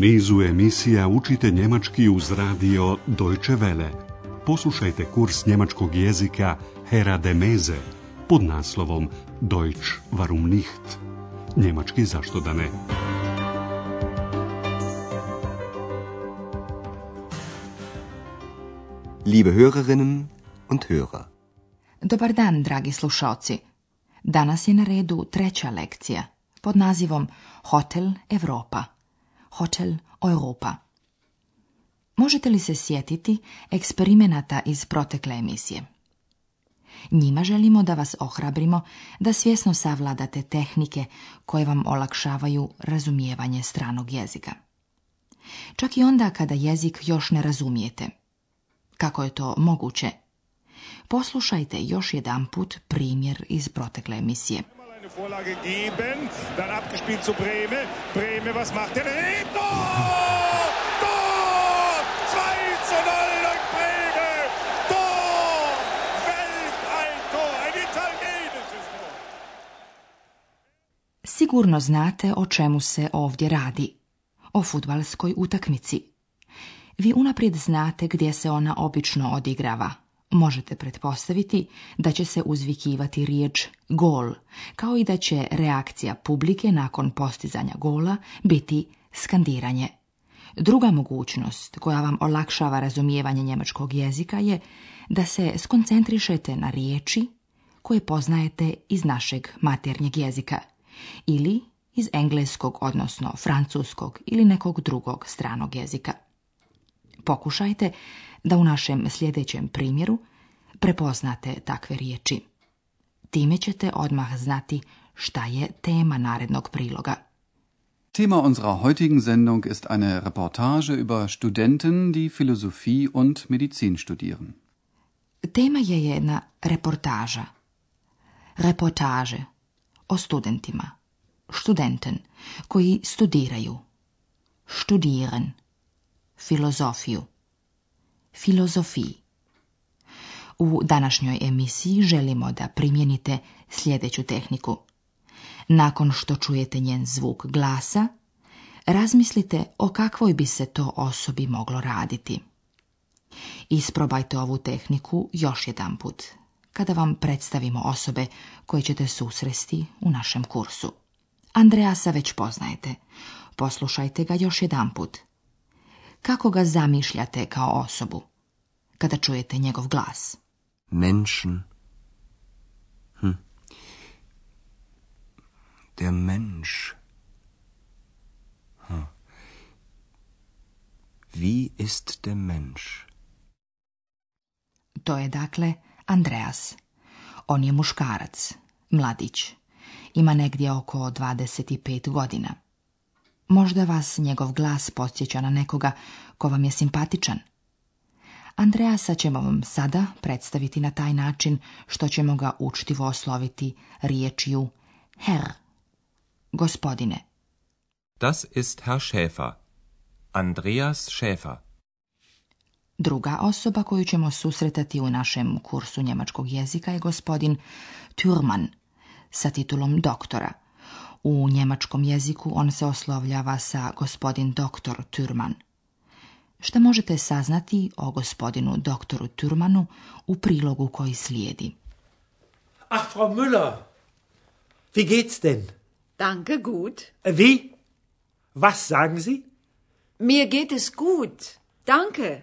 nizu emisija učite njemački uz radio Deutsche Welle. Poslušajte kurs njemačkog jezika Hera de Meze pod naslovom Deutsch warum nicht? Njemački zašto da ne? Liebe Hörerinnen und Hörer. Dobar dan, dragi slušaoci. Danas je na redu treća lekcija pod nazivom Hotel Europa. Hotel Europa. Možete li se sjetiti eksperimenata iz protekle emisije? Njima želimo da vas ohrabrimo da svjesno savladate tehnike koje vam olakšavaju razumijevanje stranog jezika. Čak i onda kada jezik još ne razumijete. Kako je to moguće? Poslušajte još put primjer iz protekle emisije die Vorlage geben, dann abgespielt zu Breme. Breme, was macht er? Hebt Tor! Tor! 2 zu 0 durch Breme! Tor! Weltalltor! Ein italienisches Tor! Sigurno znate o čemu se ovdje radi. O futbalskoj utakmici. Vi unaprijed znate gdje se ona obično odigrava Možete pretpostaviti da će se uzvikivati riječ gol, kao i da će reakcija publike nakon postizanja gola biti skandiranje. Druga mogućnost koja vam olakšava razumijevanje njemačkog jezika je da se skoncentrišete na riječi koje poznajete iz našeg maternjeg jezika ili iz engleskog, odnosno francuskog ili nekog drugog stranog jezika. Pokušajte da u našem sljedećem primjeru prepoznate takve riječi. Time ćete odmah znati šta je tema narednog priloga. tema unserer heutigen Sendung ist eine Reportage über Studenten, die Philosophie und Medizin studieren. Tema je jedna reportaža. Reportaže o studentima. Studenten koji studiraju. Studieren filozofiju. Filozofiji. U današnjoj emisiji želimo da primjenite sljedeću tehniku. Nakon što čujete njen zvuk glasa, razmislite o kakvoj bi se to osobi moglo raditi. Isprobajte ovu tehniku još jedan put, kada vam predstavimo osobe koje ćete susresti u našem kursu. Andreasa već poznajete. Poslušajte ga još jedan put – kako ga zamišljate kao osobu kada čujete njegov glas. Menschen. Hm. Der Mensch. Hm. Wie ist der Mensch? To je dakle Andreas. On je muškarac, mladić. Ima negdje oko 25 godina. Možda vas njegov glas podsjeća na nekoga ko vam je simpatičan. Andreasa ćemo vam sada predstaviti na taj način što ćemo ga učtivo osloviti riječju Herr, gospodine. Das ist Herr Schäfer. Andreas Schäfer. Druga osoba koju ćemo susretati u našem kursu njemačkog jezika je gospodin Thurman sa titulom doktora – u njemačkom jeziku on se oslovljava sa gospodin doktor Turman. Šta možete saznati o gospodinu doktoru Turmanu u prilogu koji slijedi? Ach, Frau Müller, wie geht's denn? Danke, gut. Wie? Was sagen Sie? Mir geht es gut. Danke.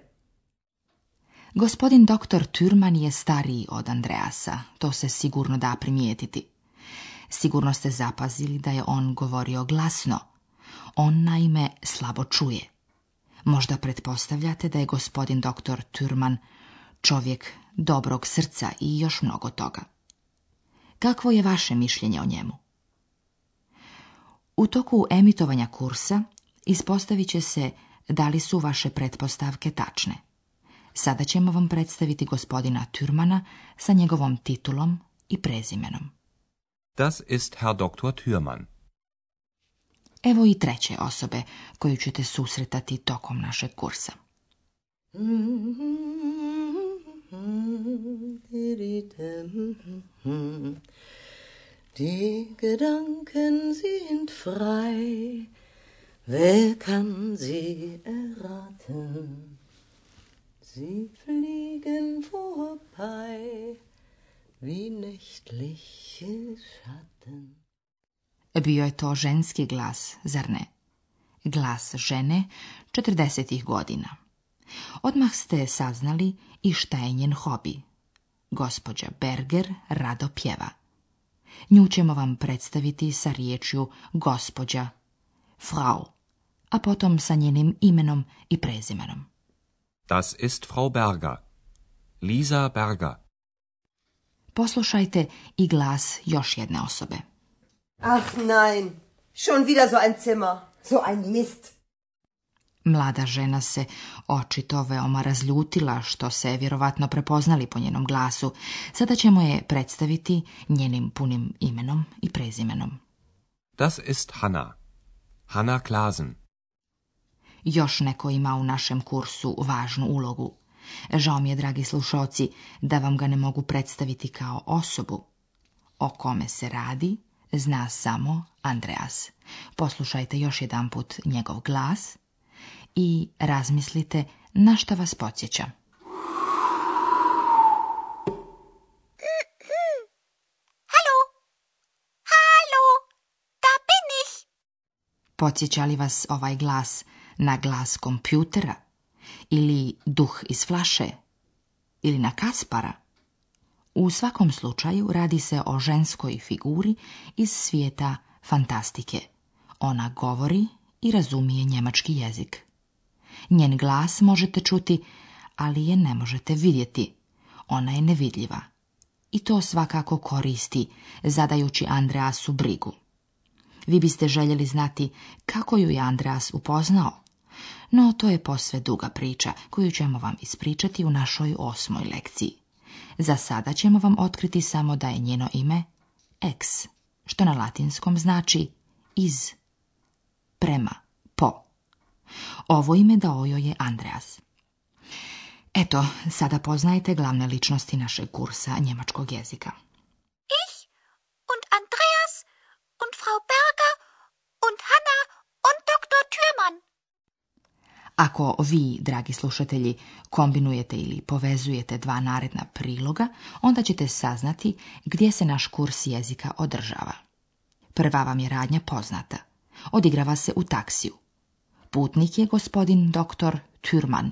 Gospodin doktor Turman je stariji od Andreasa, to se sigurno da primijetiti. Sigurno ste zapazili da je on govorio glasno. On naime slabo čuje. Možda pretpostavljate da je gospodin doktor Turman čovjek dobrog srca i još mnogo toga. Kakvo je vaše mišljenje o njemu? U toku emitovanja kursa ispostavit će se da li su vaše pretpostavke tačne. Sada ćemo vam predstaviti gospodina Turmana sa njegovom titulom i prezimenom. Das ist Herr Dr. Thürmann. Evo i treće osobe koju ćete susretati tokom našeg kursa. Die Gedanken sind frei, wer kann sie erraten? Sie fliegen vorbei. wie Schatten. E, bio je to ženski glas, zar ne? Glas žene 40. godina. Odmah ste saznali i šta je njen hobi. Gospođa Berger rado pjeva. Nju ćemo vam predstaviti sa riječju gospođa, frau, a potom sa njenim imenom i prezimenom. Das ist Frau Berger. Lisa Berger. Poslušajte i glas još jedne osobe. Ach nein, schon wieder so ein Zimmer, so ein Mist. Mlada žena se očito veoma razljutila, što se vjerovatno prepoznali po njenom glasu. Sada ćemo je predstaviti njenim punim imenom i prezimenom. Das ist Hanna. Hanna Klasen. Još neko ima u našem kursu važnu ulogu. Žao mi je, dragi slušoci, da vam ga ne mogu predstaviti kao osobu. O kome se radi, zna samo Andreas. Poslušajte još jedan put njegov glas i razmislite na što vas podsjeća. Podsjeća li vas ovaj glas na glas kompjutera? ili duh iz flaše ili na Kaspara. U svakom slučaju radi se o ženskoj figuri iz svijeta fantastike. Ona govori i razumije njemački jezik. Njen glas možete čuti, ali je ne možete vidjeti. Ona je nevidljiva. I to svakako koristi, zadajući Andreasu brigu. Vi biste željeli znati kako ju je Andreas upoznao. No, to je posve duga priča koju ćemo vam ispričati u našoj osmoj lekciji. Za sada ćemo vam otkriti samo da je njeno ime ex, što na latinskom znači iz, prema, po. Ovo ime dao joj je Andreas. Eto, sada poznajete glavne ličnosti našeg kursa njemačkog jezika. Ako vi, dragi slušatelji, kombinujete ili povezujete dva naredna priloga, onda ćete saznati gdje se naš kurs jezika održava. Prva vam je radnja poznata. Odigrava se u taksiju. Putnik je gospodin dr. Turman.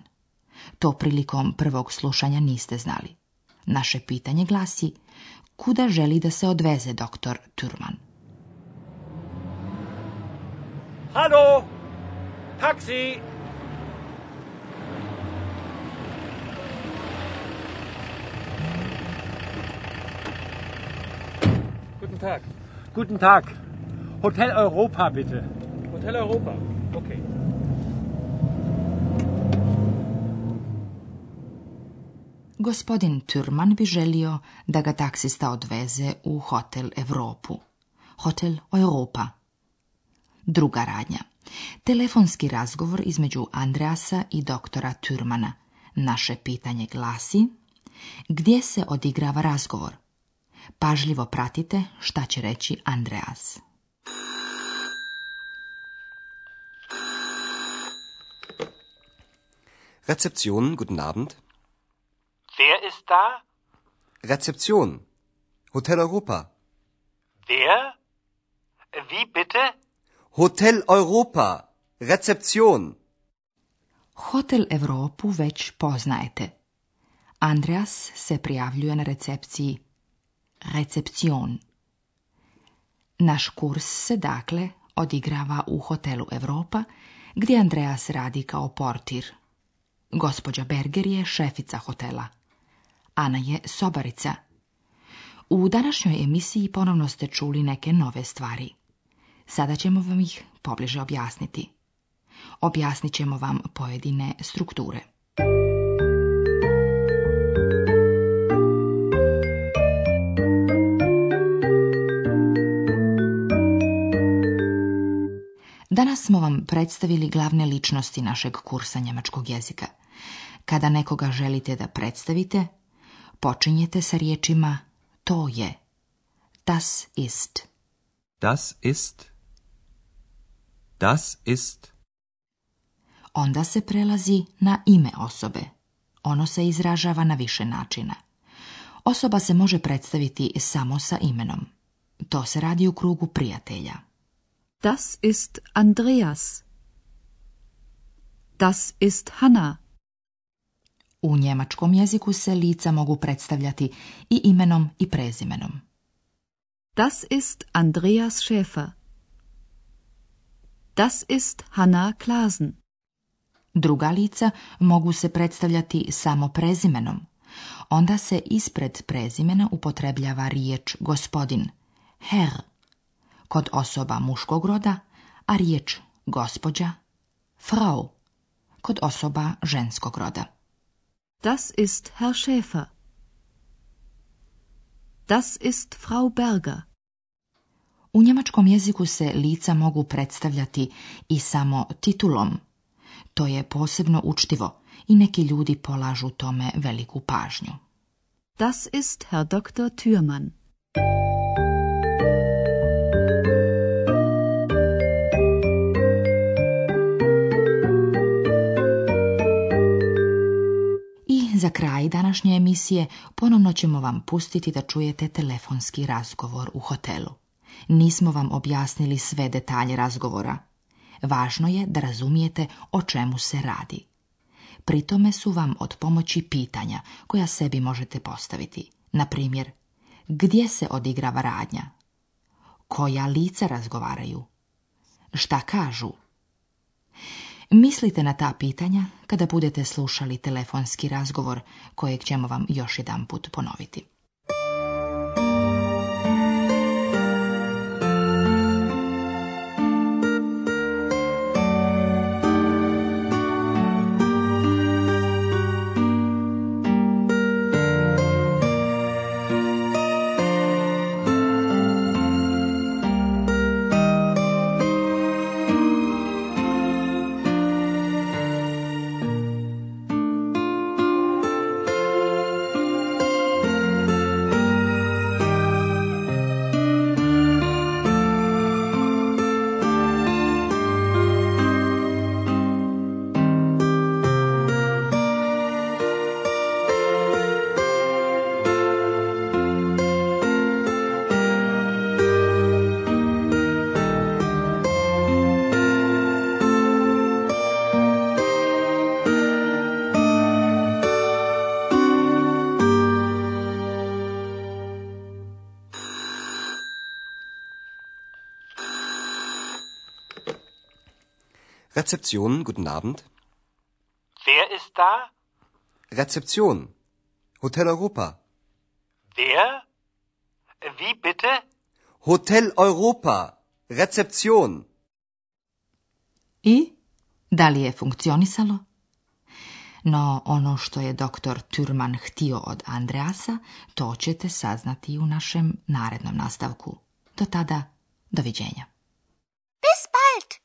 To prilikom prvog slušanja niste znali. Naše pitanje glasi kuda želi da se odveze doktor Turman. Halo, taksi! Guten Tag. Guten Tag. Hotel Europa, bitte. Hotel Europa. Okay. Gospodin Turman bi želio da ga taksista odveze u Hotel Europu. Hotel Europa. Druga radnja. Telefonski razgovor između Andreasa i doktora Turmana. Naše pitanje glasi: Gdje se odigrava razgovor? Pažljivo pratite šta će reći Andreas. Rezeption, guten Abend. Wer ist da? Rezeption. Hotel Europa. Wer? Wie bitte? Hotel Europa. Rezeption. Hotel Europu već poznajete. Andreas se prijavljuje na recepciji recepcion. Naš kurs se dakle odigrava u hotelu Europa, gdje Andreas radi kao portir. Gospođa Berger je šefica hotela. Ana je sobarica. U današnjoj emisiji ponovno ste čuli neke nove stvari. Sada ćemo vam ih pobliže objasniti. Objasnit ćemo vam pojedine strukture. Danas smo vam predstavili glavne ličnosti našeg kursa njemačkog jezika. Kada nekoga želite da predstavite, počinjete sa riječima to je. Das ist. Das ist. Das ist. Onda se prelazi na ime osobe. Ono se izražava na više načina. Osoba se može predstaviti samo sa imenom. To se radi u krugu prijatelja. Das ist Andreas. Das ist Hanna. U njemačkom jeziku se lica mogu predstavljati i imenom i prezimenom. Das ist Andreas Schäfer. Das ist Hanna Klasen. Druga lica mogu se predstavljati samo prezimenom. Onda se ispred prezimena upotrebljava riječ gospodin, herr kod osoba muškog roda, a riječ gospođa, Frau, kod osoba ženskog roda. Das ist Herr Schäfer. Das ist Frau Berger. U njemačkom jeziku se lica mogu predstavljati i samo titulom. To je posebno učtivo i neki ljudi polažu tome veliku pažnju. Das ist Herr Dr. Thürmann. Za kraj današnje emisije ponovno ćemo vam pustiti da čujete telefonski razgovor u hotelu. Nismo vam objasnili sve detalje razgovora. Važno je da razumijete o čemu se radi. Pri tome su vam od pomoći pitanja koja sebi možete postaviti. Na primjer, gdje se odigrava radnja? Koja lica razgovaraju? Šta kažu? Mislite na ta pitanja kada budete slušali telefonski razgovor kojeg ćemo vam još jedan put ponoviti. Rezeption, guten Abend. Wer ist da? Rezeption. Hotel Europa. Wer? Wie bitte? Hotel Europa. Rezeption. I? Da li je funkcionisalo? No, ono što je doktor Turman htio od Andreasa, to ćete saznati u našem narednom nastavku. Do tada, doviđenja. Bis bald!